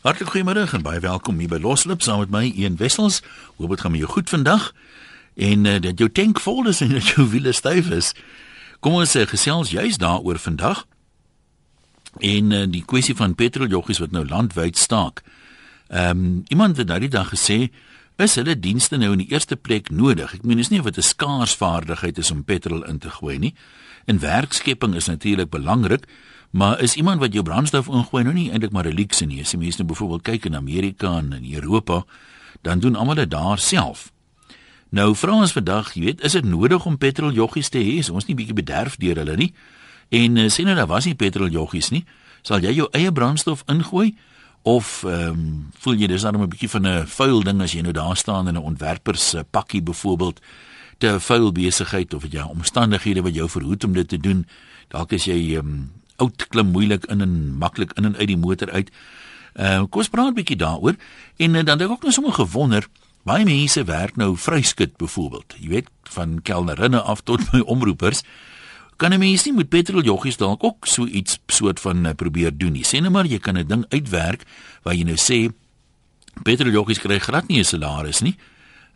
Hartlik goeiemôre en baie welkom hier by Loslip saam met my Ian Wessels. Hoop dit gaan met jou goed vandag en uh, dat jou tank vol is en dat jou wiele styf is. Kom ons uh, gesels juist daaroor vandag. En uh, die kwessie van petroljoggies wat nou landwyd staak. Ehm um, iemand het nou die dag gesê is hulle dienste nou in die eerste plek nodig. Ek meen dis nie wat 'n skaars vaardigheid is om petrol in te gooi nie. En werkskepping is natuurlik belangrik. Maar is iemand wat jou brandstof ingooi nou nie eintlik maar 'n luukse nie. As jy mense nou byvoorbeeld kyk in Amerika en in Europa, dan doen almal dit daar self. Nou vra ons vandag, jy weet, is dit nodig om petroljoggies te hê? Ons nie bietjie bederf deur hulle nie. En uh, sê nou daar was nie petroljoggies nie. Sal jy jou eie brandstof ingooi of ehm um, voel jy dis dan 'n bietjie van 'n vuil ding as jy nou daar staan in 'n ontwerpers pakkie byvoorbeeld te vuil besigheid of het jy omstandighede wat jou verhoed om dit te doen? Dalk is jy ehm um, oud klim moeilik in en maklik in en uit die motor uit. Uh kom ons praat 'n bietjie daaroor en uh, dan het ek ook nog sommer gewonder baie mense werk nou vryskut byvoorbeeld. Jy weet van kelnerinne af tot by omroepers. Kan 'n mens nie met petroljoggies dalk ook so iets soort van uh, probeer doen nie. Sê net maar jy kan 'n ding uitwerk waar jy nou sê petroljoggies kry glad nie 'n salaris nie.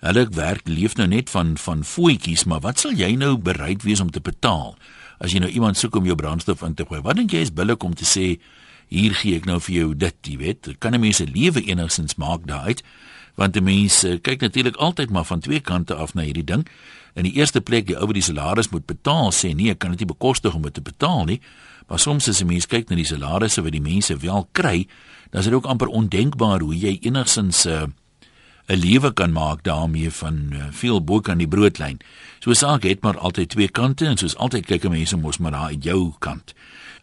Hulle werk leef nou net van van voetjies, maar wat sal jy nou bereid wees om te betaal? As jy nou iemand soek om jou brandstof in te gooi. Wat dink jy is billik om te sê hier gee ek nou vir jou dit, jy weet? Kan 'n mens se lewe enigstens maak daaruit? Want 'n mens uh, kyk natuurlik altyd maar van twee kante af na hierdie ding. In die eerste plek die ou wat die salaris moet betaal sê nee, ek kan dit nie bekostig om dit te betaal nie. Maar soms as 'n mens kyk na die salarisse wat die mense wel kry, dan is dit ook amper ondenkbaar hoe jy enigstens 'n uh, 'n lewe kan maak daarmee van uh, veel boek aan die broodlyn. So 'n saak het maar altyd twee kante en soos altyd kyk mense mos maar uit jou kant.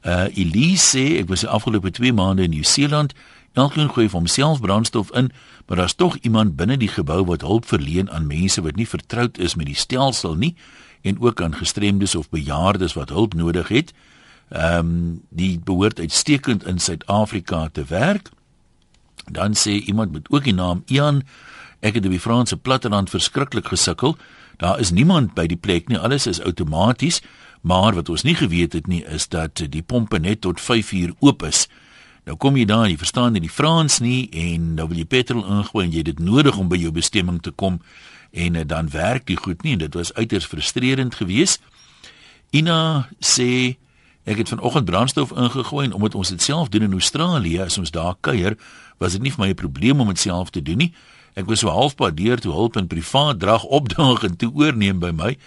Uh Elise sê ek was die afgelope 2 maande in Nieu-Seeland. Elkeen gooi vir homself brandstof in, maar daar's tog iemand binne die gebou wat hulp verleen aan mense wat nie vertroud is met die stelsel nie en ook aan gestremdes of bejaardes wat hulp nodig het. Ehm um, die behoort uitstekend in Suid-Afrika te werk. Dan sê iemand met ook die naam Ian Ek het op die Franse platteland verskriklik gesukkel. Daar is niemand by die plek nie. Alles is outomaties, maar wat ons nie geweet het nie is dat die pompe net tot 5 uur oop is. Nou kom jy daar, jy verstaan nie die Frans nie en nou wil jy petrol ingooi en jy het dit nodig om by jou bestemming te kom en uh, dan werk dit goed nie en dit was uiters frustrerend geweest. Ina sê ek het vanoggend brandstof ingegooi en omdat ons dit self doen in Australië, as ons daar kuier, was dit nie vir my 'n probleem om dit self te doen nie. Ek was so halfpad deur toe hulp in privaat drag opdaag en toe oorneem by my.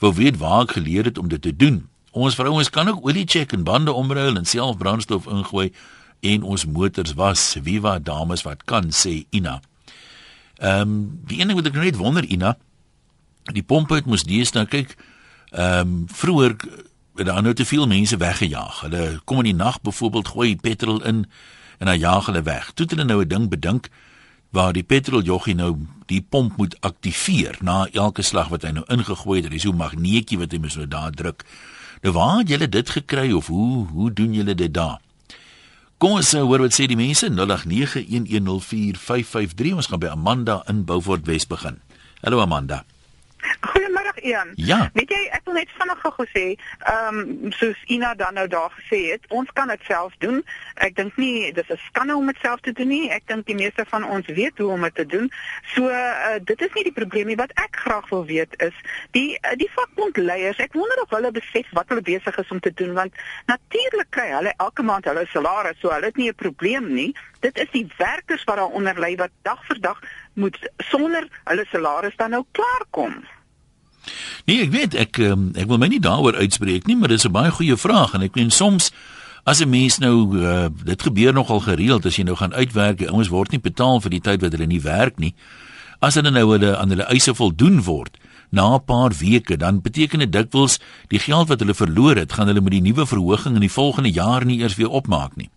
Wou weet waar ek geleer het om dit te doen. Ons vrouens kan ook olie check en bande omruil en self brandstof ingooi en ons motors was. Viva dames wat kan sê Ina. Ehm um, die ding wat ek net wonder Ina, die pompe het mos deesdae kyk ehm um, vroeër het daar nou te veel mense weggejaag. Hulle kom in die nag byvoorbeeld gooi petrol in en dan jaag hulle weg. Toe het hulle nou 'n ding bedink waar die petroljoggie nou die pomp moet aktiveer na elke slag wat hy nou ingegooi het. Dis so 'n magneetjie wat hy mos nou daar druk. Nou waar het julle dit gekry of hoe hoe doen julle dit daar? Kom ons uh, hoor wat sê die mense 0891104553. Ons gaan by Amanda in Beaufort Wes begin. Hallo Amanda. Ian. Ja. Weet jy, ek wil net vinnig gou sê, ehm um, soos Ina dan nou daar gesê het, ons kan dit self doen. Ek dink nie dis 'n skande om dit self te doen nie. Ek dink die meeste van ons weet hoe om dit te doen. So uh, dit is nie die probleem nie. Wat ek graag wil weet is die uh, die vakbondleiers. Ek wonder of hulle besef wat hulle besig is om te doen want natuurlik kry hulle elke maand hulle salaris, so hulle het nie 'n probleem nie. Dit is die werkers wat daaronder lê wat dag vir dag moet sonder hulle salaris dan nou klaarkom. Nee, ek weet ek um, ek wil my nie daaroor uitspreek nie, maar dis 'n baie goeie vraag en ek meen soms as 'n mens nou uh, dit gebeur nogal gereeld as jy nou gaan uitwerk, ouens word nie betaal vir die tyd wat hulle nie werk nie. As hulle nou hulle aan hulle eise voldoen word na 'n paar weke, dan beteken dit dikwels die geld wat hulle verloor het, gaan hulle met die nuwe verhoging in die volgende jaar nie eers weer opmaak nie.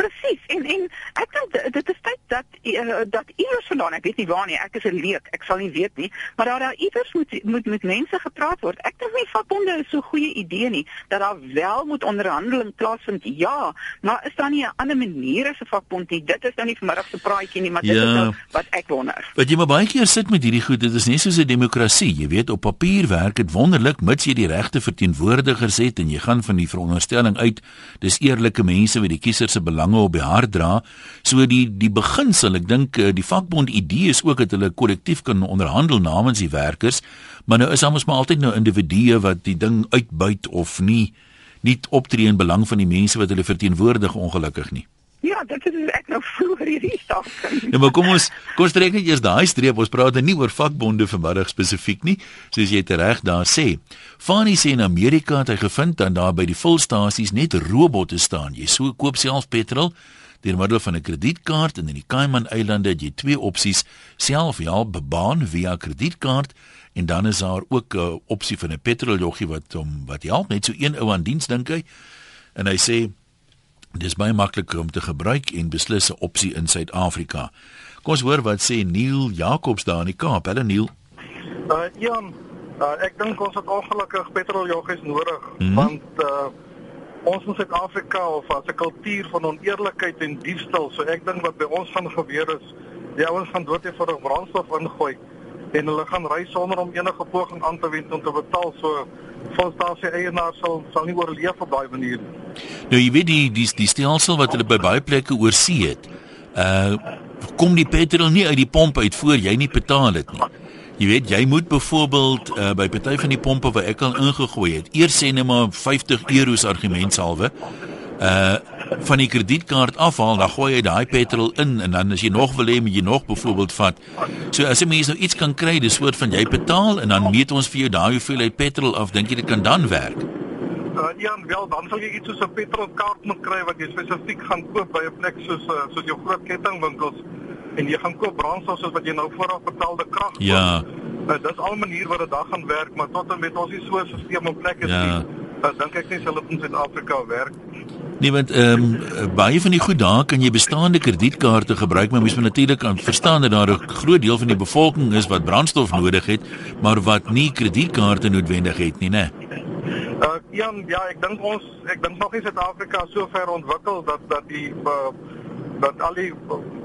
Presies. En en ek dink dit is tyd dat uh, dat iewers vandaan, ek weet nie waar nie, ek is 'n leek, ek sal nie weet nie, maar daar daar iewers moet moet met mense gepraat word. Ek dink nie vakbonde is so 'n goeie idee nie dat daar wel moet onderhandeling plaasvind. Ja, maar is daar nie 'n ander manier as 'n vakbond nie? Dit is nou nie vanmiddag se praatjie nie, maar dit ja, is nou wat ek wonder. Wat jy maar baie keer sit met hierdie goed, dit is nie soos 'n demokrasie. Jy weet op papier werk dit wonderlik mits jy die regte verteenwoordigers het en jy gaan van die veronderstelling uit dis eerlike mense wat die kiesers se belange op die hart dra. So die die beginsel, ek dink eh, die vakbond idee is ook dat hulle kollektief kan onderhandel namens die werkers, maar nou is almos maar altyd nou individue wat die ding uitbuit of nie nie optree in belang van die mense wat hulle verteenwoordig ongelukkig nie. Ja, dit is ek nou vroeër hierdie saak. Ja, maar kom ons kom ons trek net eers daai streep. Ons praat nou nie oor vakbonde vanmiddag spesifiek nie, soos jy reg daar sê. Fani sê in Amerika het hy gevind dat daar by die volstasies net robotte staan. Jy so koop self petrol deur middel van 'n kredietkaart en in die Cayman-eilande het jy twee opsies: self ja, bebaan via kredietkaart en dan is daar ook 'n opsie van 'n petroljoggie wat hom wat help net so een ou aan diens dink hy. En hy sê dis baie maklik om te gebruik en beslis 'n opsie in Suid-Afrika. Kom ons hoor wat sê Neil Jacobs daar in die Kaap. Hallo Neil. Uh Jan, uh, ek dink ons het ongelukkig petroljoggies nodig mm -hmm. want uh ons in Suid-Afrika of as 'n kultuur van oneerlikheid en diefstal. So ek dink wat by ons gaan gebeur is die ouens gaan dood eenvoudig brandstof ingooi en hulle gaan ry sonder om enige poging aan te wend om te betaal. So daai eienaar sal sal nie oorleef op daai manier nie. Nou jy weet die die die stelsel wat hulle by baie plekke oorsee het. Uh kom die petrol nie uit die pomp uit voor jy nie betaal dit nie. Jy weet jy moet byvoorbeeld uh, by party van die pompe waar ek al ingegooi het, eers sê net maar 50 euros argumentsalwe. Uh van die kredietkaart afhaal, dan gooi jy daai petrol in en dan as jy nog wil hê, moet jy nog byvoorbeeld vat. So as 'n mens nou iets kan kry, dis soort van jy betaal en dan meet ons vir jou daai hoeveelheid petrol af, dink jy dit kan dan werk? Uh, ja, wel dan sal jy iets soos 'n petrolkaart moet kry wat jy spesifiek gaan koop by 'n plek soos uh, soos jou groot kettingwinkels en jy gaan koop brandstof soos wat jy nou vooraf betaalde krag koop. Ja. Uh, dis al 'n manier wat dit dan gaan werk, maar tot en met ons nie so 'n stelsel op plek is ja. nie. Uh, dink ek nie dit in Suid-Afrika werk. Nee, want ehm um, baie van die goed daar kan jy bestaande kredietkaarte gebruik, maar mens moet natuurlik aan verstaan dat daar 'n groot deel van die bevolking is wat brandstof nodig het, maar wat nie kredietkaarte noodwendig het nie, né? Uh ja, ja, ek dink ons ek dink nog nie Suid-Afrika so ver ontwikkel dat dat die uh, dat al die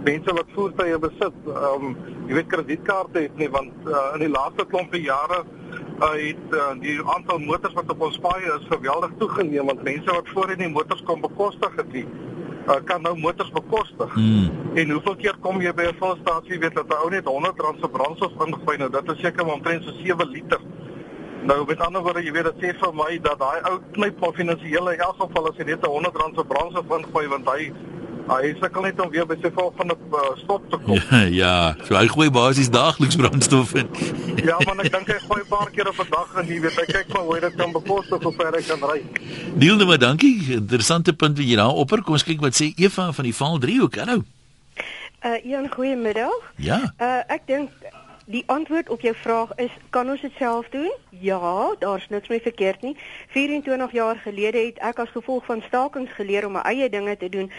mense wat voertuie besit, ehm um, jy weet kredietkaarte het nie want uh, in die laaste klompe jare uh, het uh, die aantal motors wat op ons paaie is geweldig toegeneem want mense wat voorheen die motors kon bekostig het nie uh, kan nou motors bekostig. Mm. En hoeveel keer kom jy by 'n volstasie weet dat 'n ou net 100 rand se brandstof ingooi nou dit is seker omtrent so 7 liter. Nou met ander woorde jy weet dit sê vir my dat daai ou knyp van finansiële in elk geval as jy net 'n 100 rand se brandstof ingooi want hy Hy sukkel net om weer by sy volgende uh, stop te kom. Ja, ja, so hy gooi basies daagliks brandstof in. ja, maar ek dink hy gooi 'n paar keer op 'n dag en jy weet, hy kyk maar hoe dit kan bekostig of ver hy kan ry. Neil, nou maar dankie. Interessante punt wat jy daar opper. Kom ons kyk wat sê Eva van die Val 3 ook. Hallo. Uh, Jan, goeiemiddag. Ja. Uh, ek dink die antwoord op jou vraag is kan ons dit self doen? Ja, daar's niks mee verkeerd nie. 24 jaar gelede het ek as gevolg van stakings geleer om my eie dinge te doen.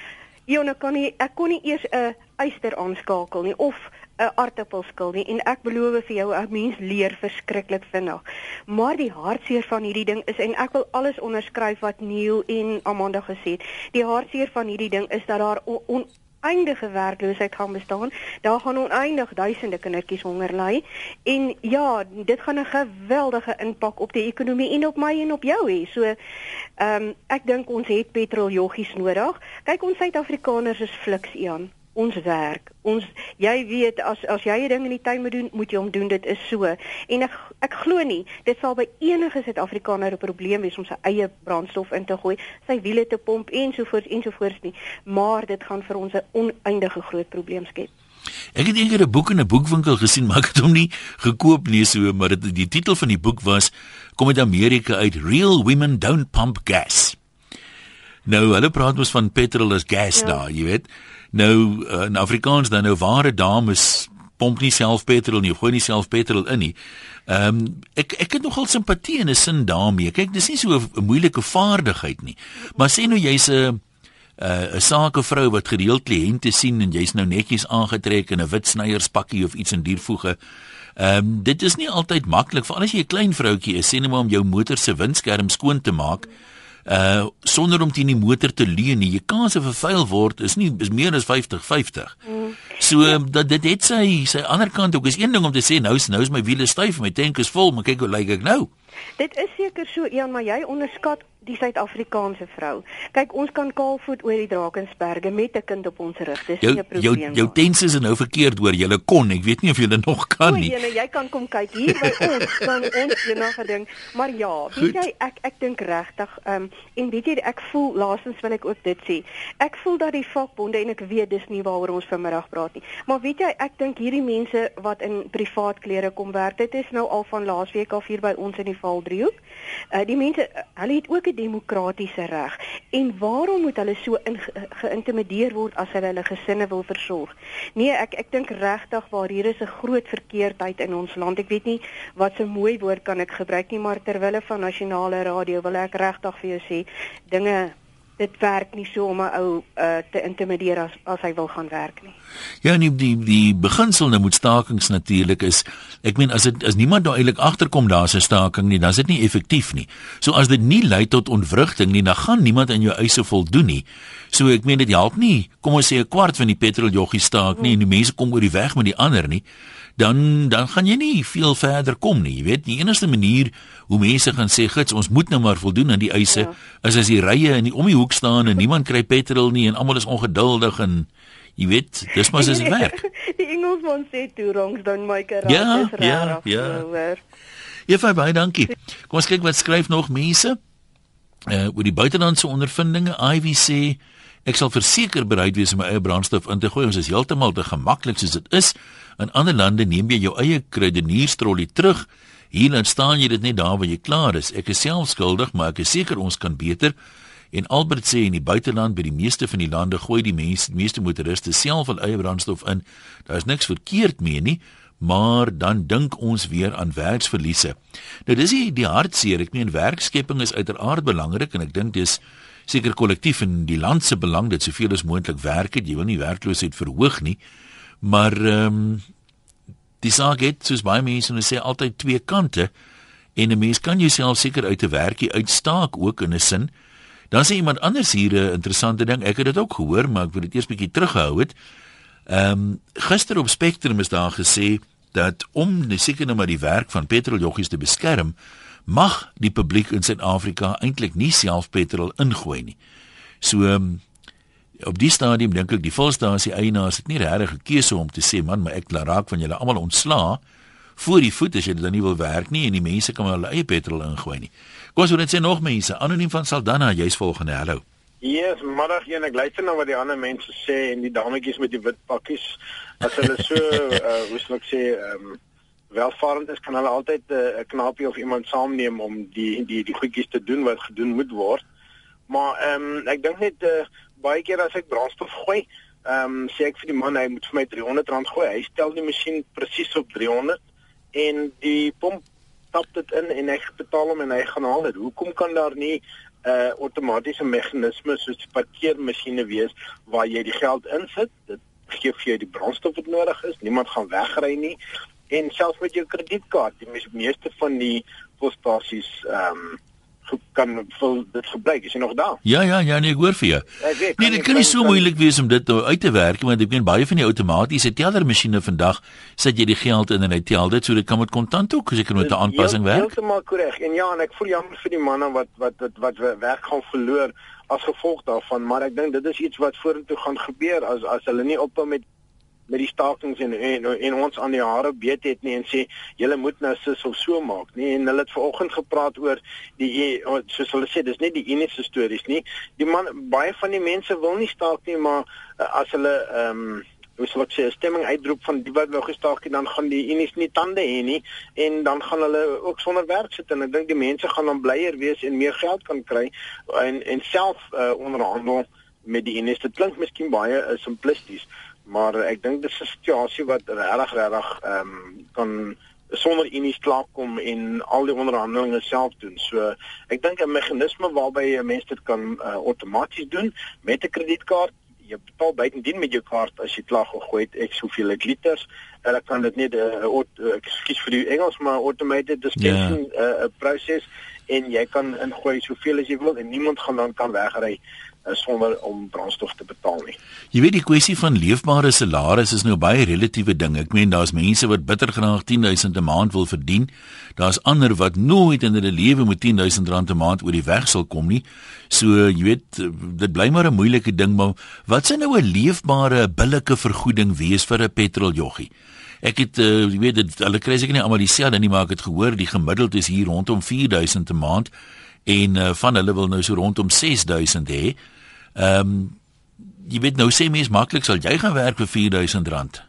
Ione kan nie ek kon nie eers 'n eyster aanskakel nie of 'n aartappelskil nie en ek beloof vir jou 'n mens leer verskriklik vinnig. Maar die hartseer van hierdie ding is en ek wil alles onderskryf wat Neil en Amanda gesê het. Die hartseer van hierdie ding is dat daar on, oneindige werkloosheid gaan bestaan. Daar gaan oneindig duisende kindertjies honger ly en ja, dit gaan 'n geweldige impak op die ekonomie en op my en op jou hê. So ehm um, ek dink ons het petroljoggies nodig. Kyk ons Suid-Afrikaners is fliks aan ons werk. Ons jy weet as as jy 'n ding in die tuin moet doen, moet jy hom doen. Dit is so. En ek ek glo nie dit sal by enige Suid-Afrikaner 'n probleem wees om sy eie brandstof in te gooi, sy wiele te pomp ensovoorts ensovoorts nie. Maar dit gaan vir ons 'n oneindige groot probleem skep. Ek het eendag 'n boek in 'n boekwinkel gesien, maar ek het hom nie gekoop nie so, maar dit die titel van die boek was kom uit Amerika uit Real Women Don't Pump Gas. Nou, hulle praat mos van petrol as gas ja. daar, jy weet. Nou uh, in Afrikaans dan nou ware dames pomp nie self petrol nie, gooi nie self petrol in nie. Ehm um, ek ek het nogal simpatie in 'n sin daarmee. Kyk, dis nie so 'n moeilike vaardigheid nie. Maar sê nou jy's 'n uh, 'n sakevrou wat gereeld kliënte sien en jy's nou netjies aangetrek in 'n wit snyerspakkie of iets in diervoege. Ehm um, dit is nie altyd maklik vir al as jy 'n klein vroutjie is, sê net maar om jou motor se windskerm skoon te maak. Uh sonder om teen die motor te leun nie. Jy kan se vervuil word is nie is meer as 50-50. Mm. So um, dat dit het sy sy ander kant ook is een ding om te sê nou is nou is my wiele styf, my tank is vol, maar kyk hoe lyk ek nou. Dit is seker so een, maar jy onderskat die Suid-Afrikaanse vrou. Kyk, ons kan kaalvoet oor die Drakensberge met 'n kind op ons rug. Dis jou, nie 'n probleem nie. Jou jou tense is nou verkeerd hoor. Jy kon, ek weet nie of jy nog kan nie. Nee, jy kan kom kyk hier by ons, dan ons enige ding. Maar ja, weet jy, ek ek dink regtig, ehm um, en weet jy, ek voel laasens wil ek ook dit sê. Ek voel dat die vakbonde en ek weet dis nie waaroor ons vanmiddag praat nie. Maar weet jy, ek dink hierdie mense wat in privaat klere kom werk, dit is nou al van laasweek af hier by ons in die Valdriehoek. Uh, die mense, hulle het ook 'n demokratiese reg. En waarom moet hulle so geïntimideer word as hulle hulle gesinne wil versorg? Nee, ek ek dink regtig waar hier is 'n groot verkeerdheid in ons land. Ek weet nie wat 'n mooi woord kan ek gebruik nie, maar terwyl hulle van nasionale radio wil ek regtig vir jou sê dinge dit werk nie so om 'n ou uh, te intimideer as as hy wil gaan werk nie. Ja, nee, die die beginsel nou moet stakings natuurlik is. Ek meen as dit as niemand daar eintlik agterkom daar's 'n staking nie, dan is dit nie effektief nie. So as dit nie lei tot ontwrigting nie, dan gaan niemand aan jou eise voldoen nie. So ek meen dit help nie. Kom ons sê 'n kwart van die petroljoggie staak nie hmm. en die mense kom oor die weg met die ander nie dan dan gaan jy nie veel verder kom nie. Jy weet, die enigste manier hoe mense gaan sê, "Gits, ons moet nou maar voldoen aan die eise," ja. is as die rye in die om die hoek staan en niemand kry petrol nie en almal is ongeduldig en jy weet, dis mos as dit werk. die Engelsman sê toe wrongs dan my karakter ja, is reg. Ja, ja. Ja, baie dankie. Kom ons kyk wat skryf nog mense. Uh oor die buitelandse ondervindinge, Ivy sê Ek sal verseker bereid wees om my eie brandstof in te gooi. Ons is heeltemal te gemaklik soos dit is. In ander lande neem jy jou eie kruidenierstrollie terug. Hier dan staan jy dit net daar waar jy klaar is. Ek is self skuldig, maar ek is seker ons kan beter. En Albert sê in die buiteland by die meeste van die lande gooi die mense, die meeste motoriste self hul eie brandstof in. Daar is niks verkeerd mee nie, maar dan dink ons weer aan werksverliese. Nou dis die, die hartseer. Ek meen werkskepping is uiteraard belangrik en ek dink dis seker kollektief in die land se belang dat soveel as moontlik werk het. Jy wil nie werkloosheid verhoog nie. Maar ehm um, die saak het soos baie mense nou sê altyd twee kante en 'n mens kan jouself seker uit 'n werkie uitstaak ook in 'n sin. Dan sê iemand anders hier 'n interessante ding. Ek het dit ook gehoor, maar ek wil dit eers bietjie terughou het. Ehm um, gister op Spectrum is daar gesê dat om seker nou maar die werk van petroljoggies te beskerm, mag die publiek in Suid-Afrika eintlik nie self petrol ingooi nie. So um, op die stadium dink ek die volstasie eienaars het nie regtig 'n keuse om te sê man, maar ek laat raak van julle almal ontslaa voor die voet as jy dan nie wil werk nie en die mense kan hulle eie petrol ingooi nie. Kom ons hoor net sê nog mense, anoniem van Saldanha, jy's volgende. Hallo. Yes, middag een ek luister nou wat die ander mense sê en die dametjies met die wit pakkies as hulle so uh, hoe sou ek sê ehm um, welvarend is, kan hulle altyd eh, 'n uh, knapie of iemand saamneem om die die die goedjies te doen wat gedoen moet word. Maar ehm um, ek dink net uh, baie keer as ek brandstof gooi, ehm um, sê ek vir die man hy moet vir my R300 gooi. Hy stel die masjien presies op 300 en die pomp tap dit in en ek betaal hom en hy gaan haal dit. Hoekom kan daar nie 'n uh, outomatiese meganisme soos parkeermasjiene wees waar jy die geld insit? Dit gee vir jou die brandstof wat nodig is. Niemand gaan wegry nie en selfs met jou kredietkaart die meeste van die postasies ehm um, kan vol dit gebruik. Is jy nog daar? Ja ja ja nee ek hoor vir jou. Weet, nee dit kan nie so moeilik wees om dit nou uit te werk want ek meen baie van die outomatiese tellermasjiene vandag sit jy die geld in en hy tel dit so dit kan met kontant ook seker met 'n aanpassing werk. heeltemal korrek en ja en ek voel jammer vir die manne wat wat wat wat werk gaan verloor as gevolg daarvan maar ek dink dit is iets wat vorentoe gaan gebeur as as hulle nie ophou met met die stakings en en, en ons aan die hare beet het nie en sê julle moet nou sis of so maak nie. En hulle het vanoggend gepraat oor die e, soos hulle sê dis nie die enigste stories nie. Die man baie van die mense wil nie staak nie maar uh, as hulle ehm um, hoe sou ek sê stemming uitroep van die wat nou gestaak het dan gaan die unies nie tande hê nie en dan gaan hulle ook sonder werk sit en ek dink die mense gaan dan blyer wees en meer geld kan kry en en self uh, onderhandel met die unies dit klink miskien baie uh, simplisties maar ek dink dis 'n situasie wat regtig regtig ehm um, kan sonder unies klaarkom en al die onderhandelinge self doen. So ek dink 'n meganisme waarby 'n mens dit kan uh, outomaties doen met 'n kredietkaart jy betaal buitendien met jou kaart as jy klaar gegooi het ek soveel liters hulle kan dit net 'n uh, uh, ekskuus vir die Engels maar automated dispensing 'n yeah. uh, proses en jy kan ingooi soveel as jy wil en niemand gaan dan kan wegry sonder om brandstof te betaal nie. Jy weet die kwessie van leefbare salaris is nou baie relatiewe ding. Ek meen daar's mense wat bitter graag 10000 'n maand wil verdien. Daar's ander wat nooit in hulle lewe met 10000 rand 'n maand oor die weg sal kom nie. So jy weet dit bly maar 'n moeilike ding maar wat sou nou 'n leefbare billike vergoeding wees vir 'n petroljoggie? Ek het uh, jy weet dit hulle kry seker nie almal dieselfde nie maar ek het gehoor die gemiddeld is hier rondom 4000 'n maand en uh, van hulle wil nou so rondom 6000 hê. Ehm um, jy weet nou sê mens maklik sal jy gaan werk vir 4000 rand.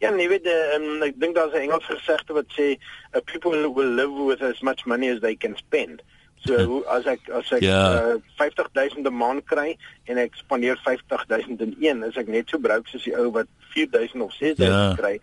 Ja, nee, weet um, ek dink daar's 'n Engelse gesegde wat sê people will live with as much money as they can spend. So hoe as ek as ek ja. uh, 50000 'n maand kry en ek spandeer 50000 in een, is ek net so broke soos die ou wat 4000 of 6000 ja. kry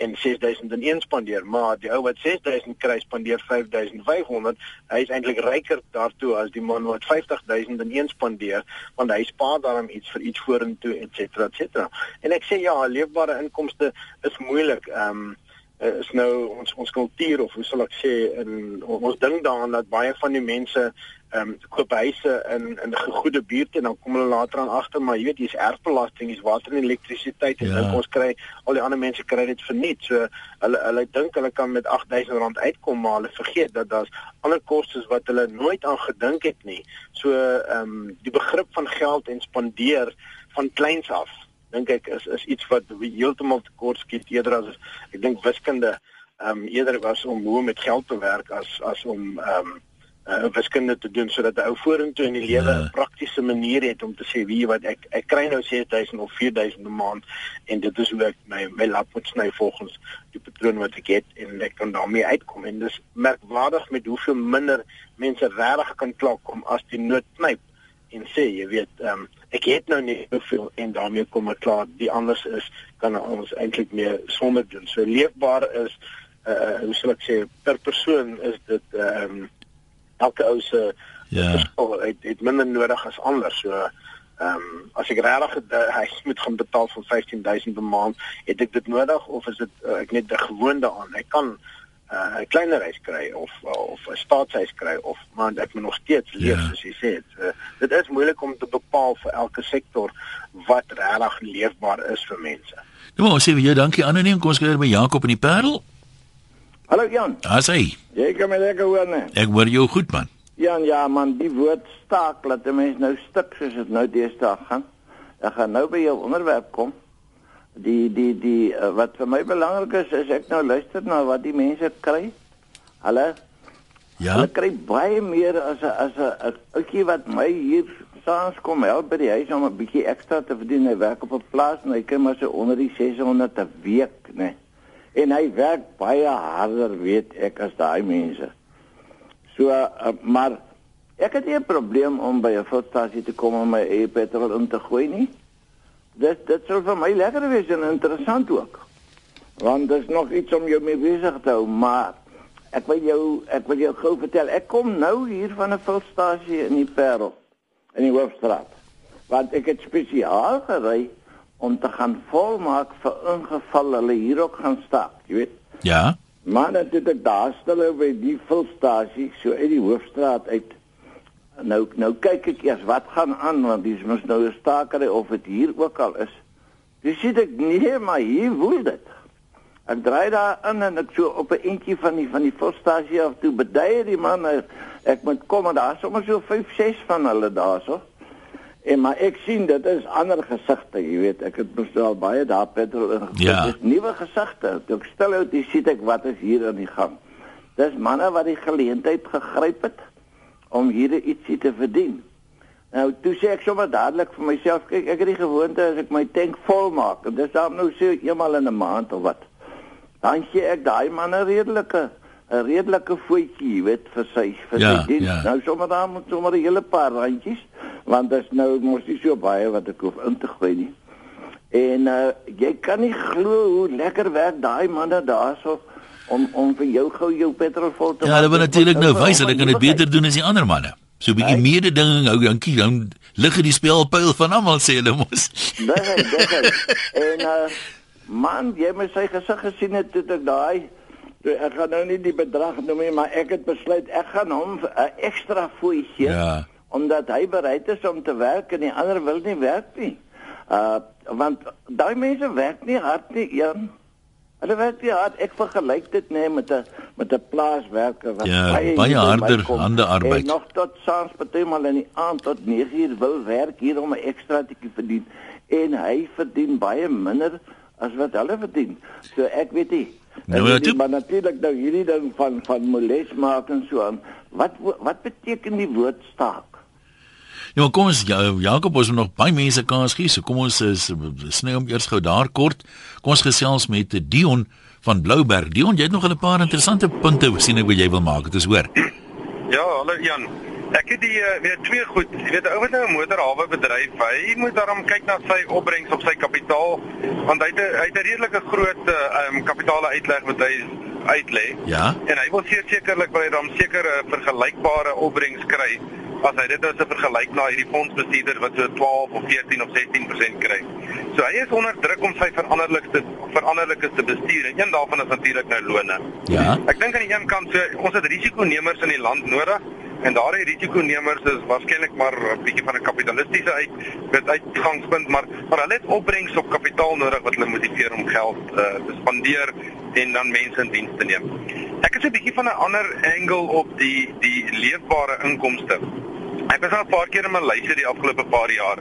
en 6000 in een spandeer, maar die ou wat 6000 kry spandeer 5500, hy is eintlik ryker daartoe as die man wat 50000 in een spandeer, want hy spaar daarom iets vir iets vorentoe et cetera et cetera. En ek sê ja, leefbare inkomste is moeilik. Ehm um, uh, is nou ons ons kultuur of hoe sal ek sê in ons dink daaraan dat baie van die mense ehm um, koop huise in in gegoede buurte en dan kom hulle later aan agter maar jy weet hier's erfbelasting, hier's water en elektrisiteit en ja. dink ons kry al die ander mense kry dit verniet. So hulle hulle dink hulle kan met R8000 uitkom maar hulle vergeet dat daar's ander kostes wat hulle nooit aan gedink het nie. So ehm um, die begrip van geld en spandeer van kleins af dink ek is is iets wat heeltemal tekort skiet eerder as ek dink wiskunde ehm um, eerder was om hoe om met geld te werk as as om ehm um, uh, wiskunde te doen sodat 'n ou vorentoe in die lewe 'n ja. praktiese manier het om te sê wie wat ek ek kry nou 6000 of 4000 'n maand en dit is hoe ek my my lap moet sny volgens die patroon wat ek het en ek kan daarmee uitkom en dis merkwaardig met hoeveel minder mense regtig kan klaarkom as die nood knyp en sê jy weet ehm um, ek het nou nie soveel en daarmee kom ek klaar. Die anders is kan ons eintlik meer sonder doen. So leefbaar is uh hoe sal ek sê per persoon is dit ehm um, elke ou se ja. het, het minder nodig as anders so ehm um, as ek regtig hy moet gaan betaal vir 15000 per maand het ek dit nodig of is dit uh, ek net 'n gewoonte aan ek kan uh, 'n kleiner huis kry of of 'n staatshuis kry of maar ek moet nog steeds leef ja. soos jy sê. Uh, dit is moeilik om te bepaal vir elke sektor wat regtig leefbaar is vir mense. Nou maar sê vir jou dankie anoniem kom ons kyk by Jakob in die Parel. Hallo Jan. Ah sê. Jy kan my lekker hoor nee. Ek hoor jou goed man. Jan ja man, die woord staak laat 'n mens nou stuk soos dit nou deesdae gaan. Ek gaan nou by jou onderwerp kom die die die uh, wat vir my belangrik is is ek nou luister na wat die mense kry. Hulle ja. Hulle kry baie meer as 'n as 'n ouetjie wat my hier saans kom help by die huis om 'n bietjie ekstra te verdien. Hy werk op 'n plaas en hy kry maar so onder die 600 'n week, né? En hy werk baie harder, weet ek, as daai mense. So uh, maar ek het nie 'n probleem om by 'n fulstasie te kom om my eie petrol in te gooi nie dit dit sou vir my lekker wees en interessant ook. Want dit is nog iets om jou mee besig te hou, maar ek wil jou ek wil jou gou vertel, ek kom nou hier van 'n fulstasie in die Parel in die Hoofstraat. Want ek het spesiaal gery om te gaan volmaak vir ingeval hulle hier ook gaan stap, jy weet. Ja. Maar dit het ek daar stel by die fulstasie so uit die Hoofstraat uit nou nou kyk ek eers wat gaan aan want dis mos nou 'n stakery of dit hier ook al is. Dis sê ek nee, maar hier woel dit. Ek draai daar in en ek so op 'n entjie van die van die volstasie af toe bedui die man ek moet kom en daar sommer so 5 6 van hulle daarso. En maar ek sien dit is ander gesigte, jy weet, ek het mos al baie daar petrol in gekom. Ja. Dis nuwe gesigte. Ek stel uit, jy sien ek wat is hier aan die gang. Dis manne wat die geleentheid gegryp het om hier ietsie te verdien. Nou, toe sê ek sommer dadelik vir myself, kyk, ek het die gewoonte as ek my tank vol maak, en dis dan nou so eenmal in 'n maand of wat. Dan gee ek daai man 'n redelike 'n redelike voetjie, weet, vir sy vir ja, sy diens. Ja. Nou sommer dan moet sommer 'n hele paar randjies, want dit is nou mos nie so baie wat ek hoef in te gooi nie. En uh jy kan nie glo hoe lekker werk daai manne daarso om om vir jou gou jou petrol vol te Ja, hulle wil natuurlik nou wys hulle kan dit beter doen as die ander manne. So 'n bietjie Nee. mededinging hou dankie dan lig dit die speelpyl van almal sê hulle mos. Dis dis. En uh man, jy moet sy gesig gesien het toe ek daai toe ek gaan nou nie die bedrag noem nie, maar ek het besluit ek gaan hom 'n ekstra fooi gee. Ja. omdat hy bereid is om te werk en die ander wil nie werk nie. Uh want daai mense werk nie hard nie, Jan. Hulle werk nie hard. Ek vergelyk dit net met 'n met 'n plaaswerker wat Ja, baie my harder kom handearbeid. En nog tot saans partymal in die aand tot 9uur wil werk hier om 'n ekstra tikkie verdien en hy verdien baie minder as wat hulle verdien. So ek weet nie. Nou, ja, weet nie, maar natuurlik nou hierdie ding van van moles maak en so aan. Wat wat beteken die woord staak? Ja, maar kom ons ja, Jakob ons moet nog baie mense kans gee. So kom ons is sny hom eers gou daar kort. Kom ons gesels met Dion van Blouberg. Dion, jy het nog 'n paar interessante punte sien ek wat jy wil maak. Dit is hoor. Ja, hallo Jan. Ek het die uh, weet twee goed. Jy weet ou wat nou 'n motorhawe bedryf, hy moet daarom kyk na sy opbrengs op sy kapitaal want hy het 'n- hy het 'n redelike groot uh, um, kapitaal uitleg wat hy uitlê. Ja. En hy wil sekerlik wil hy dan sekere vergelykbare opbrengs kry as hy dit nou se vergelyk na hierdie fondsbestuurder wat so 12 of 14 of 16% kry. So hy is onder druk om sy veranderlikste veranderlikes te bestuur en een daarvan is natuurlik nou lone. Ja. Ek dink aan die een kant so ons het risikonemers in die land nodig en daardie risikonemers is waarskynlik maar 'n bietjie van 'n kapitalistiese uit dit uitgangspunt maar maar hulle het opbrengs op kapitaal nodig wat hulle motiveer om geld uh, te spandeer en dan mense in diens te neem. Ek is 'n bietjie van 'n ander angle op die die leefbare inkomste. Ek was al 'n paar keer in Maleisië die afgelope paar jaar.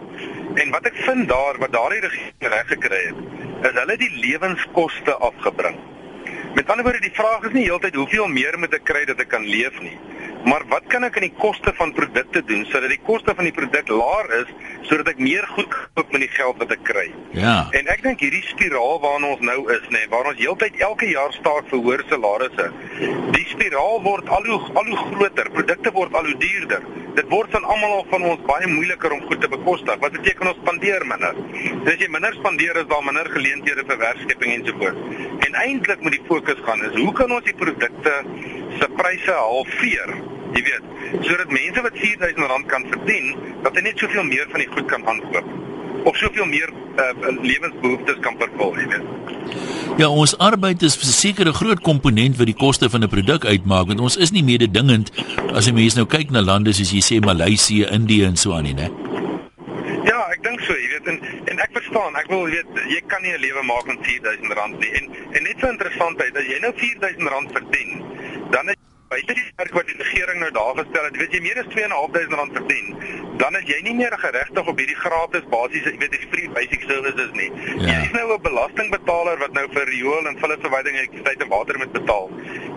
En wat ek vind daar wat daardie regering reg gekry het, is hulle het die lewenskoste afgebring. Met ander woorde, die vraag is nie heeltyd hoeveel meer moet ek kry dat ek kan leef nie. Maar wat kan ek aan die koste van produkte doen sodat die koste van die produk laer is sodat ek meer goed koop met die geld wat ek kry? Ja. En ek dink hierdie spiraal waarna ons nou is, nê, waar ons heeltyd elke jaar staak vir hoër salarisse. Die spiraal word al hoe al hoe groter, produkte word al hoe duurder. Dit word van almal van ons baie moeiliker om goed te bekostig. Wat beteken ons spandeer minder? En as jy minder spandeer, is daar minder geleenthede vir werkskepping ensovoorts. En eintlik moet die fokus gaan is hoe kan ons die produkte se pryse halveer? Jy weet, sodat mense wat R4000 kan verdien, dat hulle net soveel meer van die goed kan aankoop of soveel meer uh, lewensbehoeftes kan vervul, jy weet. Ja, ons arbeid is 'n sekere groot komponent wat die koste van 'n produk uitmaak want ons is nie mededingend as jy mense nou kyk na lande soos jy sê Maleisië, Indië en so aan nie, né? Ja, ek dink so, jy weet en en ek verstaan, ek wil weet jy kan nie 'n lewe maak met R4000 nie. En en net so interessantheid, as jy nou R4000 verdien, dan is buite die werk wat die regering nou daar gestel het, weet jy meer as R2500 verdien, dan is jy nie meer geregtig op hierdie gratis basiese, jy weet, die free basic services nie. Ja. Jy is nou 'n belastingbetaler wat nou vir riool en vullisverwyding en elektrisiteit en water moet betaal.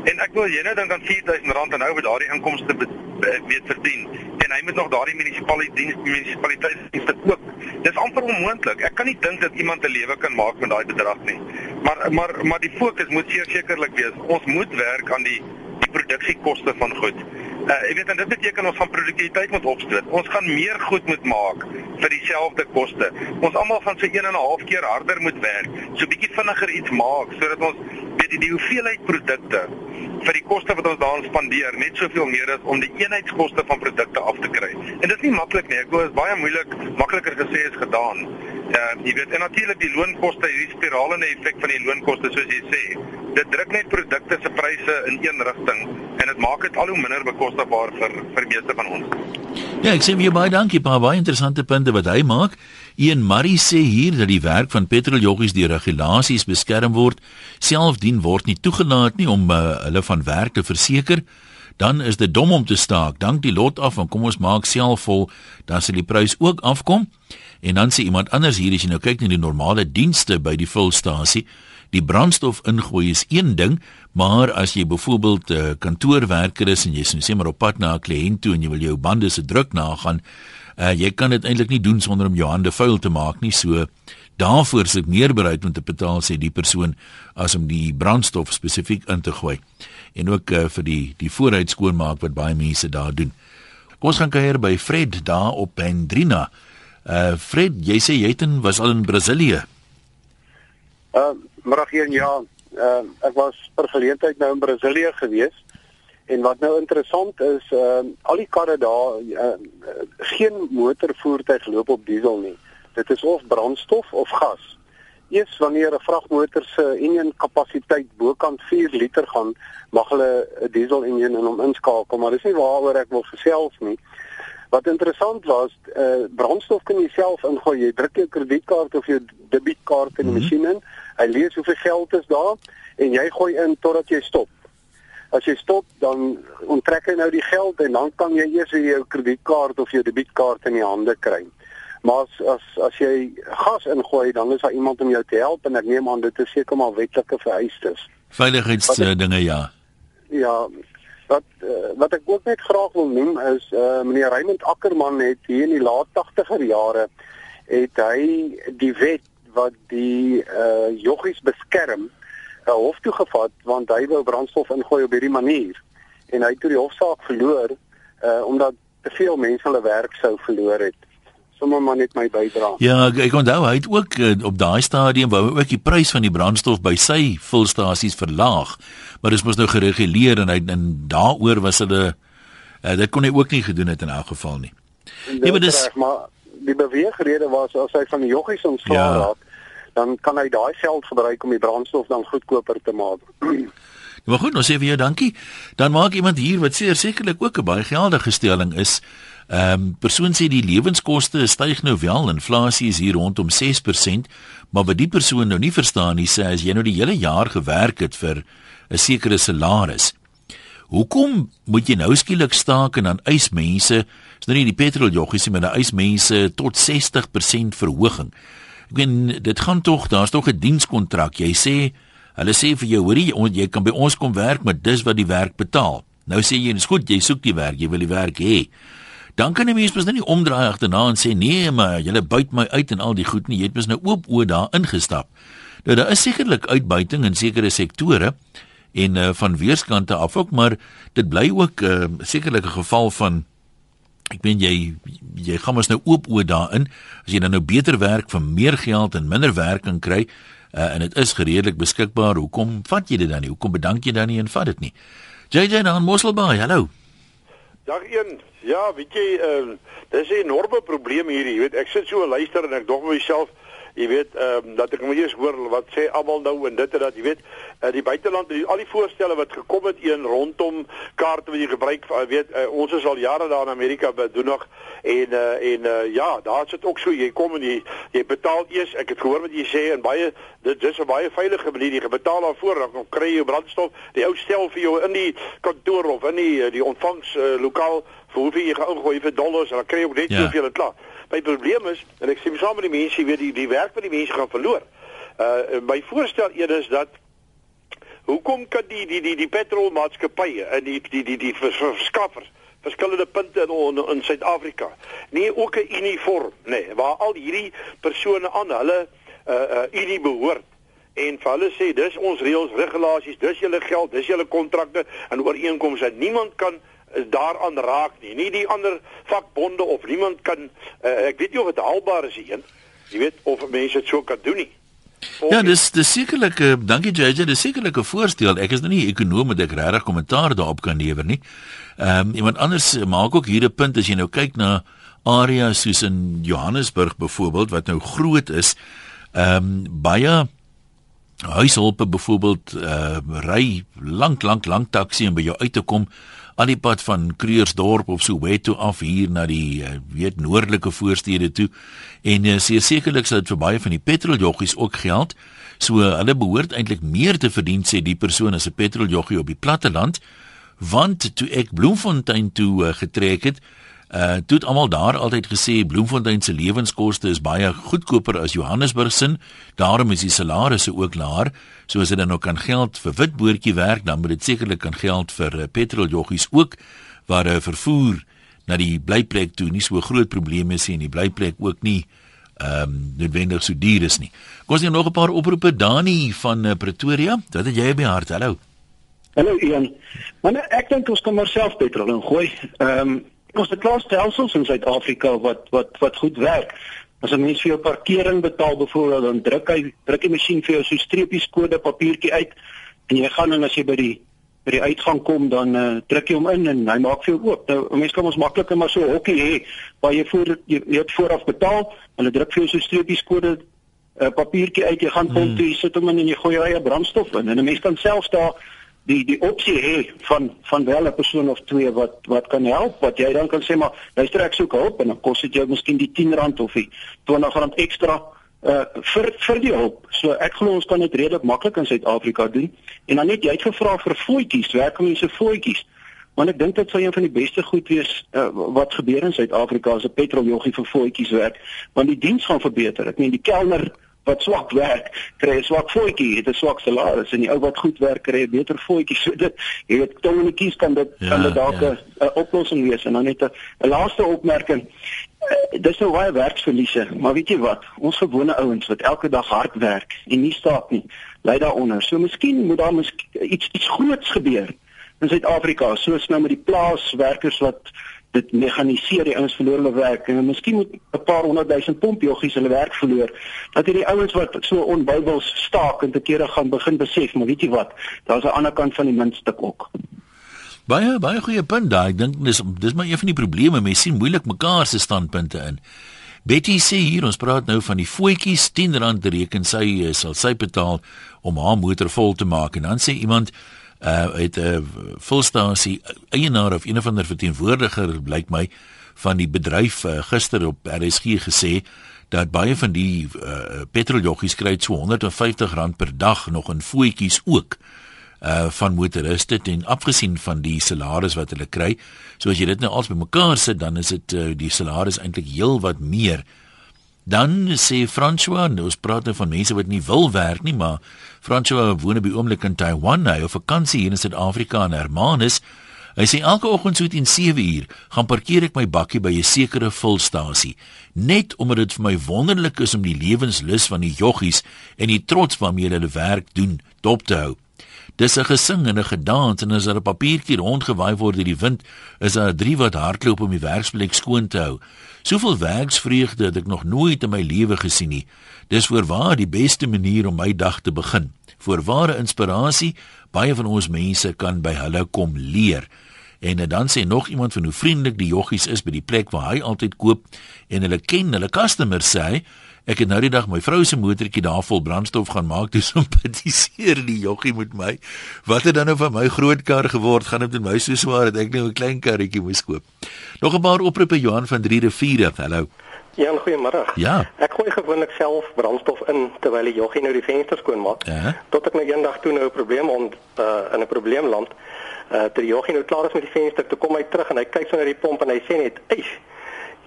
En ek wil jy nou dink aan R4000 en nou wat daardie inkomste be- be- weet verdien en hy moet nog daardie munisipaliteit munisipaliteitsdienste ook. Dis amper onmoontlik. Ek kan nie dink dat iemand 'n lewe kan maak met daai bedrag nie. Maar maar maar die fokus moet sekerlik wees. Ons moet werk aan die die produksiekoste van goed. Uh, jy weet en dit beteken ons gaan produktiwiteit moet opstoot. Ons gaan meer goed moet maak vir dieselfde koste. Ons almal gaan so 1 en 'n half keer harder moet werk, so bietjie vinniger iets maak sodat ons weet die, die hoeveelheid produkte vir die koste wat ons daaraan spandeer net soveel meer is om die eenheidskoste van produkte af te kry. En dit is nie maklik nie. Ek glo dit is baie moeilik, makliker gesê as gedaan. Ja, jy weet en natuurlik die loonkoste, hierdie spiralende effek van die loonkoste soos jy sê. Dit druk net produkte se pryse in een rigting en dit maak dit al hoe minder bekostigbaar vir vir meeste van ons. Ja, ek sê vir jou baie dankie, paar baie interessante punte wat hy maak. Ian Murray sê hier dat die werk van petroljoggies deur regulasies beskerm word, selfdien word nie toegelaat nie om uh, hulle van werk te verseker. Dan is dit dom om te staak. Dank die lot af en kom ons maak self vol, dan sal die prys ook afkom. En dan sê iemand anders hier as jy nou kyk na die normale dienste by die vulstasie, die brandstof ingooi is een ding, maar as jy byvoorbeeld 'n uh, kantoorwerker is en jy's nou sê maar op pad na 'n kliënt toe en jy wil jou bande se druk nagaan, uh, jy kan dit eintlik nie doen sonder om jou hande vuil te maak nie. So daarvoor is ek meer bereid om te betaal sê die persoon as om die brandstof spesifiek in te gooi. En ook uh, vir die die vooruit skoonmaak wat baie mense daar doen. Kom ons gaan kuier by Fred daar op Pendrina. Uh Fred, jy sê jy het in was al in Brasilië. Uh, maar hier ja, uh, ek was per geleentheid nou in Brasilië gewees en wat nou interessant is, uh, al die karre daar uh, geen motorvoertuig loop op diesel nie. Dit is of brandstof of gas. Eers wanneer 'n vragmotor se enjin kapasiteit bokant 4 liter gaan, mag hulle 'n diesel enjin in hom inskakel, maar dis nie waaroor ek wil gesels nie. Wat interessant was, uh brandstof kan jy self ingooi. Jy druk jou kredietkaart of jou debietkaart in die mm -hmm. Hy lees hoeveel geld is daar en jy gooi in totdat jy stop. As jy stop, dan onttrek hy nou die geld en dan kan jy eers weer jou kredietkaart of jou debietkaart in die hande kry. Maar as as as jy gas ingooi, dan is daar iemand om jou te help en ek neem aan dit is seker maar wetlike vereistes. Veiligheidsdinge ja. Ja, wat uh, wat ek ook net graag wil noem is uh, meneer Raymond Ackerman het hier in die laat 80er jare het hy die wet wat die uh, joggies beskerm 'n hof toe gevat want hy wou brandstof ingooi op hierdie manier en hy het toe die hofsaak verloor uh, omdat te veel mense hulle werk sou verloor het sommer maar net my bydra. Ja, ek, ek onthou hy het ook uh, op daai stadium wou ook die prys van die brandstof by sy vulstasies verlaag. Maar dit moes nou gereguleer en hy en daaroor was hulle uh, dit kon hy ook nie gedoen het in elk geval nie. Nee, maar dis reg, maar die beweegrede was as hy van die joggies ontslae ja. raak, dan kan hy daai geld gebruik om die brandstof dan goedkoper te maak. Maar goed, nou sê vir jou dankie. Dan maak iemand hier wat seker sekerlik ook 'n baie geldige stelling is. Ehm um, persoon sê die lewenskoste styg nou wel, inflasie is hier rondom 6%, maar wat die persoon nou nie verstaan nie, sê as jy nou die hele jaar gewerk het vir 'n sekere salaris, hoekom moet jy nou skielik staak en dan eis mense, is nou nie die petroljoggies nie, maar dan eis mense tot 60% verhoging. Ek meen dit gaan tog, daar's tog 'n dienskontrak. Jy sê hulle sê vir jou, hoorie, jy kan by ons kom werk, maar dis wat die werk betaal. Nou sê jy, dis goed, jy soek die werk, jy wil die werk hê dan kan 'n mens mos nou nie omdraai agterna en sê nee, maar julle buit my uit en al die goed nie. Jy het mos nou oop oë daar ingestap. Nou daar is sekerlik uitbuiting in sekere sektore en uh, van weerskante af ook, maar dit bly ook uh, sekerlik 'n geval van ek meen jy jy gaan mos nou oop oë daarin as jy dan nou beter werk vir meer geld en minder werk kan kry uh, en dit is redelik beskikbaar. Hoekom vat jy dit dan nie? Hoekom bedank jy dan nie en vat dit nie? JJ dan Mosselbaai. Hallo. Dag 1. Ja, weet jy, ehm uh, dis 'n enorme probleem hier, jy weet. Ek sit so luister en ek dog myself, jy weet, ehm um, dat ek moet eers hoor wat sê almal nou en dit en dat, jy weet, uh, die buiteland, die, al die voorstelle wat gekom het een rondom kaarte wat jy gebruik, uh, weet, uh, ons is al jare daar in Amerika doen nog en uh, en uh, ja, daar sit ook so jy kom en jy jy betaal eers, ek het gehoor wat jy sê en baie dit dis 'n baie veilige manier, jy betaal daarvoor dan kry jy brandstof, die ou stel vir jou in die kantoor of in die die ontvangs uh, lokaal vir hoeveel jy gaan ingooi vir dollars en dan kry jy ook net ja. soveel en klaar. My probleem is en ek sê saam met die mense weet die die werk van die mense gaan verloor. Uh my voorstel eers is dat hoekom kan die die die die petrolmaatskappye en die die die die verskaffers verskillende punte in in Suid-Afrika nie ook 'n uniform nê nee, waar al hierdie persone aan hulle uh uh unie behoort en vir hulle sê dis ons reëls regulasies dis julle geld dis julle kontrakte en ooreenkomste niemand kan daaraan raak nie. Nie die ander vakbonde of niemand kan uh, ek weet nie of dit haalbaar is hier. Jy weet of mense dit so kan doen nie. Ja, dis dis sekerlik, uh, dankie JJ, dis sekerlik 'n voorstel. Ek is nou nie ekonom met ek regtig kommentaar daarop kan lewer nie. Ehm um, iemand anders maak ook hier 'n punt as jy nou kyk na areas soos in Johannesburg byvoorbeeld wat nou groot is. Ehm um, baie huishulpe byvoorbeeld uh, ry lank lank lank taxi om by jou uit te kom aan die pad van Kreursdorp of Soweto af hier na die uh, weet noordelike voorstede toe. En uh, sekerlik sal dit vir baie van die petroljoggies ook geld. So hulle behoort eintlik meer te verdien sê die persoon as 'n petroljoggie op die platte land want toe ek Bloemfontein toe getrek het Uh toe het almal daar altyd gesê Bloemfontein se lewenskoste is baie goedkoper as Johannesburg se. Daarom is die salarisse ook laer. So as jy dan ook kan geld vir witboortjie werk, dan moet dit sekerlik kan geld vir uh, petroljoggies ook waar uh, vervoer na die blyplek toe nie so groot probleme is en die blyplek ook nie ehm um, noodwendig so duur is nie. Kom ons net nog 'n paar oproepe Dani van uh, Pretoria. Wat het jy by hart? Hallo. Hallo Ian. Maar ek dink ons kan maar self petrol ingooi. Ehm um, ons het klaar stelsels in Suid-Afrika wat wat wat goed werk. As 'n mens vir jou parkering betaal byvoorbeeld, dan druk hy druk die masjien vir jou so streepies kode papiertjie uit en jy gaan en as jy by die by die uitgang kom dan uh, druk jy hom in en hy maak vir jou oop. Nou 'n mens kan ons makliker maar so hokkie hê waar jy voor jy, jy het vooraf betaal, hulle druk vir jou so streepies kode 'n uh, papiertjie uit, jy gaan kom hmm. toe, jy sit hom in en jy gooi jou eie brandstof in en 'n mens kan selfs daar die die opsie hê van van wel 'n persoon of twee wat wat kan help wat jy dan kan sê maar luister ek soek hulp en dan kos dit jou miskien die R10 of die R20 ekstra uh vir vir die hulp. So ek glo ons kan dit redelik maklik in Suid-Afrika doen. En dan net jy het gevra vir voetjies, werk mense voetjies. Want ek dink dit sou een van die beste goed wees uh, wat gebeur in Suid-Afrika as 'n petroljoggie vir voetjies werk, want die diens gaan verbeter. Ek meen die kelner wat swak werk, kry 'n swak voetjie, het 'n swak salaris en die ou wat goed werk kry 'n beter voetjie. So dit, jy weet, tonnetjies kan dit ja, kan dit dalk 'n ja. oplossing wees. En dan net 'n laaste opmerking. Uh, dis nou baie werksverliese, maar weet jy wat? Ons gewone ouens wat elke dag hard werk en nie staat nie, lê daaronder. So miskien moet daar miskien iets iets groots gebeur in Suid-Afrika, soos nou met die plaaswerkers wat dit mekaniseer die ouens verloor hulle werk. En miskien moet 'n paar honderd duisend pomp joggies hulle werk verloor dat hierdie ouens wat so onbybels staak en te kere gaan begin besef maar weet jy wat daar's 'n ander kant van die muntstuk ook. Baie baie goeie punt daai ek dink dis dis maar een van die probleme. Mense sien moeilik mekaar se standpunte in. Betty sê hier ons praat nou van die voetjies R10 reken sy eh, sal sy betaal om haar motor vol te maak. En dan sê iemand uh het 'n uh, volstasie eienaar of een of ander verteenwoordiger blyk my van die bedryf uh, gister op RSG gesê dat baie van die uh, petroljoggies kry so R150 per dag nog in voetjies ook uh van motoriste en afgesien van die salaris wat hulle kry. So as jy dit nou als bymekaar sit, dan is dit uh, die salaris eintlik heel wat meer. Dan sê François, nou, ons praat nou van mense wat nie wil werk nie, maar François woon op die oomblik in Taiwan, hy op vakansie hier in Suid-Afrika in Hermanus. Hy sê elke oggend so teen 7uur gaan parkeer ek my bakkie by 'n sekere volstasie, net omdat dit vir my wonderlik is om die lewenslus van die joggies en die trots waarmee hulle werk doen dop te hou. Dis 'n gesing en 'n gedans en as daar 'n papiertjie rondgewaai word deur die wind, is daar drie wat hardloop om die werksplek skoon te hou. Soveel werksvreugde het ek nog nooit in my lewe gesien nie. Dis voorwaar die beste manier om my dag te begin. Voorware inspirasie, baie van ons mense kan by hulle kom leer. En dan sê nog iemand van hoe vriendelik die joggies is by die plek waar hy altyd koop en hulle ken hulle customers sê Ek het nou die dag my vrou se motortjie daar vol brandstof gaan maak, dis om petiseer die joggie met my. Wat het dan nou van my groot kar geword? Gaan dit met my so swaar dat ek nou 'n klein karretjie moes koop. Nog 'n paar oproepe Johan van 3 riviere. Hallo. Ja, goeiemôre. Ja. Ek gooi gewoonlik self brandstof in terwyl die joggie nou die vensters skoonmaak. Ja. Tot ek nou eendag toe nou 'n probleem ont uh, in 'n probleemland. Uh toe die joggie nou klaar is met die venster, toe kom hy terug en hy kyk so na die pomp en hy sê net, "Eish,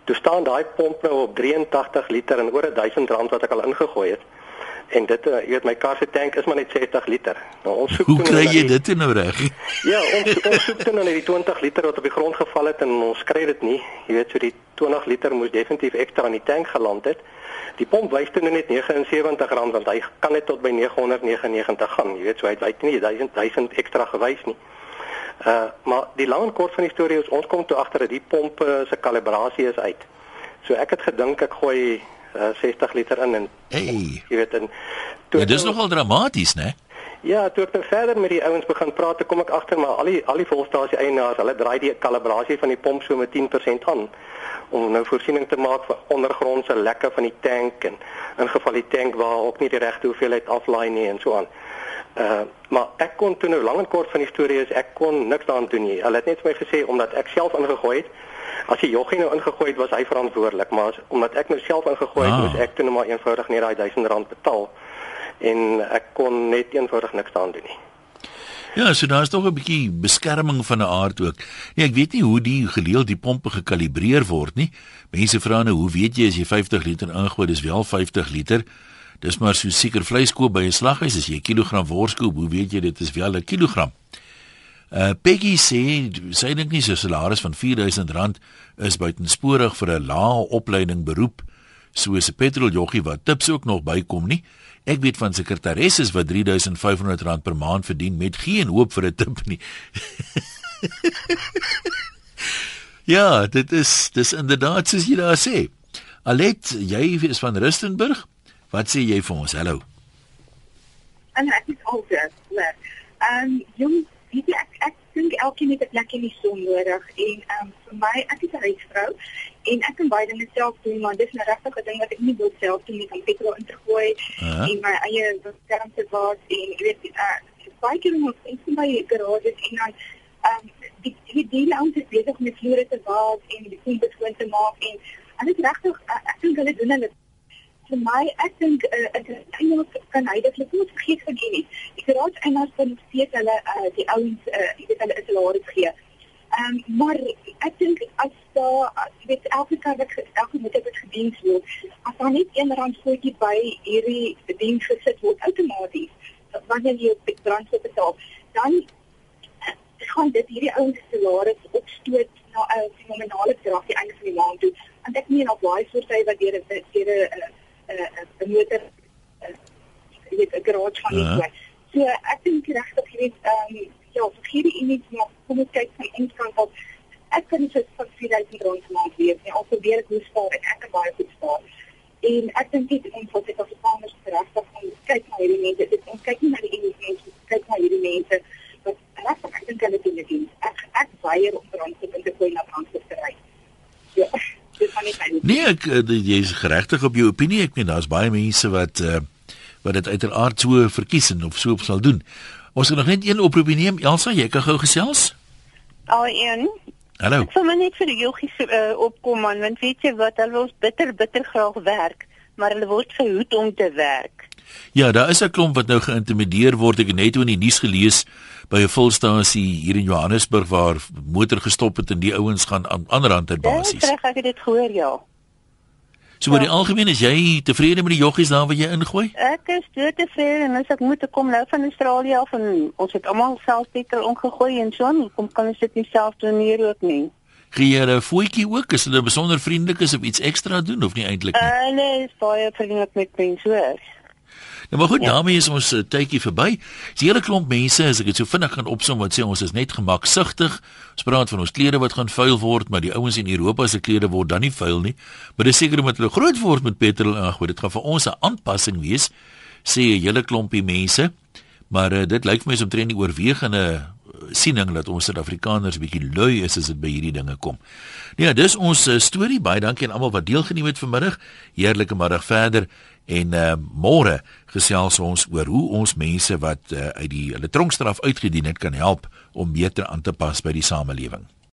Toe staan daai pomp nou op 83 liter en oor 1000 rand wat ek al ingegooi het. En dit uh, jy weet my kar se tank is maar net 60 liter. Nou ons soek Hoe kry jy die, dit nou reg? Ja, ons ons soek dan net die 20 liter wat op die grond geval het en ons kry dit nie. Jy weet so die 20 liter moes definitief ekstra in die tank geland het. Die pomp wys toe net 79 rand want hy kan net tot by 999 gaan. Jy weet so hy het nie 1000 1000 ekstra gewys nie. Uh maar die lang en kort van die storie is ons kom toe agter dat die pomp uh, se kalibrasie is uit. So ek het gedink ek gooi uh, 60 liter in en hey. jy weet en toe ja, Dit is nogal dramaties, né? Ja, toe ek nou verder met die ouens begin praat, kom ek agter maar al die al die volstasie eienaars, hulle draai die kalibrasie van die pomp so met 10% aan om nou voorsiening te maak vir ondergrondse lekke van die tank en in geval die tank waar ook nie die regte hoeveelheid aflaai nie en so aan. Uh maar ek kon toe nou lank en kort van die storie is ek kon niks daaraan doen nie. Hulle het net vir my gesê omdat ek self ingegooi het. As die joggie nou ingegooi het, was hy verantwoordelik, maar as, omdat ek nou self ingegooi het, ah. moes ek toe net maar eenvoudig net daai 1000 rand betaal en ek kon net eenvoudig niks daaraan doen nie. Ja, so daar is tog 'n bietjie beskerming van 'n aard ook. Nee, ek weet nie hoe die gereeld die pompe gekalibreer word nie. Mense vra nou, hoe weet jy as jy 50 liter ingooi, dis wel 50 liter? Dis maar so seker vleis koop by 'n slaghuis as jy 'n kilogram wors koop, hoe weet jy dit is wel 'n kilogram? Uh Peggy sê sy dink nie sy salaris van R4000 is buitensporig vir 'n lae opleiding beroep soos 'n petroljoggie wat tips ook nog bykom nie. Ek weet van sekretaresses wat R3500 per maand verdien met geen hoop vir 'n tip nie. ja, dit is dis inderdaad soos jy daar sê. Alet, jy is van Rustenburg. Wat sê jy vir ons? Hallo. En ek is alter. Ehm jong, weet jy ek ek dink elkeen het 'n plek in die son nodig en ehm um, vir my ek is 'n huisvrou en ek kan baie dinge self doen maar dis 'n regte ding wat ek nie wil self doen nie, om petrol in te gooi uh -huh. en my eie skerm te was en jy weet uh, baie keer moet ek in my garage en dan ehm um, die die die ouens is besig met vloere te was en die koeie skoon te maak en en dit regtig uh, ek dink hulle doen hulle vir my ek dink uh, ek eintlik kan hy dit net vergeet van nie. Ek raad en as dan sê hulle uh, die ouens uh, jy weet hulle is laat gee. Ehm um, maar ek dink as daar jy weet elke keer wat elke moet dit gedien word, as daar net een rand voetjie by hierdie diens gesit word outomaties wanneer jy die brandstof betaal, dan gaan dit hierdie ouens salaris opstoot na 'n fenominale bedrag die einde van die maand toe. En ek meen op baie soorte wat deur deur 'n 'n motor jy weet 'n garage van iets. Uh -huh. So ek dink regtig jy weet ehm um, ja, vir hierdie image maar kom ons kyk van inkant op. Ek kan dit vir 4000 rand per maand wees. Nee, al probeer ek hoe spaar ek ek baie goed spaar. En ek dink dit ons wat ek as Afrikaners regtig om kyk na hierdie mense. Dit ons kyk nie na die image kyk na hierdie mense wat regtig ek dink hulle doen dit. Ek ek weier om vir ons te kyk na Franse te ry. Ja Nee, ek eh, jy is geregtig op jou opinie. Ek meen daar's baie mense wat uh, wat dit uiteraard so verkies en of so sal doen. Ons het nog net een oproepie neem. Elsa, jy kan gou gesels. Al een. Hallo. Ek wil net vir die joggies uh, opkom man, want weet jy wat, hulle wil bitter bitter graag werk, maar hulle word verhoed om te werk. Ja, daar is 'n klomp wat nou geïntimideer word. Ek het net in die nuus gelees by 'n volstasie hier in Johannesburg waar motor gestop het en die ouens gaan aan ander kant ter basies. Ja, ek het dit gehoor, ja. So oor ja. die algemeen is jy tevrede met die joggies daar wat jy ingooi? Ek is dood tevrede en as ek moet kom nou van Australië af en ons het almal self petrol ongegooi en so, kom kan ons dit nie self doen hier ook nie. Gee jy 'n voetjie ook as hulle besonder vriendelik is of iets ekstra doen of nie eintlik nie? Uh, nee, is baie vriendelik met mense hoor. Nou maar goed, ja. daarmee is ons uh, tydjie verby. Dis 'n hele klomp mense as ek dit so vinnig gaan opsom wat sê ons is net gemaksugtig. Ons praat van ons klere wat gaan vuil word, maar die ouens in Europa se klere word dan nie vuil nie. Maar dis seker omdat hulle groot word met petrol en goed, dit gaan vir ons 'n aanpassing wees, sê 'n hele klompie mense. Maar uh, dit lyk vir my omtrent die oorwegende uh, siening dat ons Suid-Afrikaners bietjie lui is as dit by hierdie dinge kom. Nee, dis ons uh, storie. Baie dankie aan almal wat deelgeneem het vanmiddag. Heerlike middag verder. En uh, môre gesels ons oor hoe ons mense wat uh, uit die hulle tronkstraf uitgedien het kan help om beter aan te pas by die samelewing.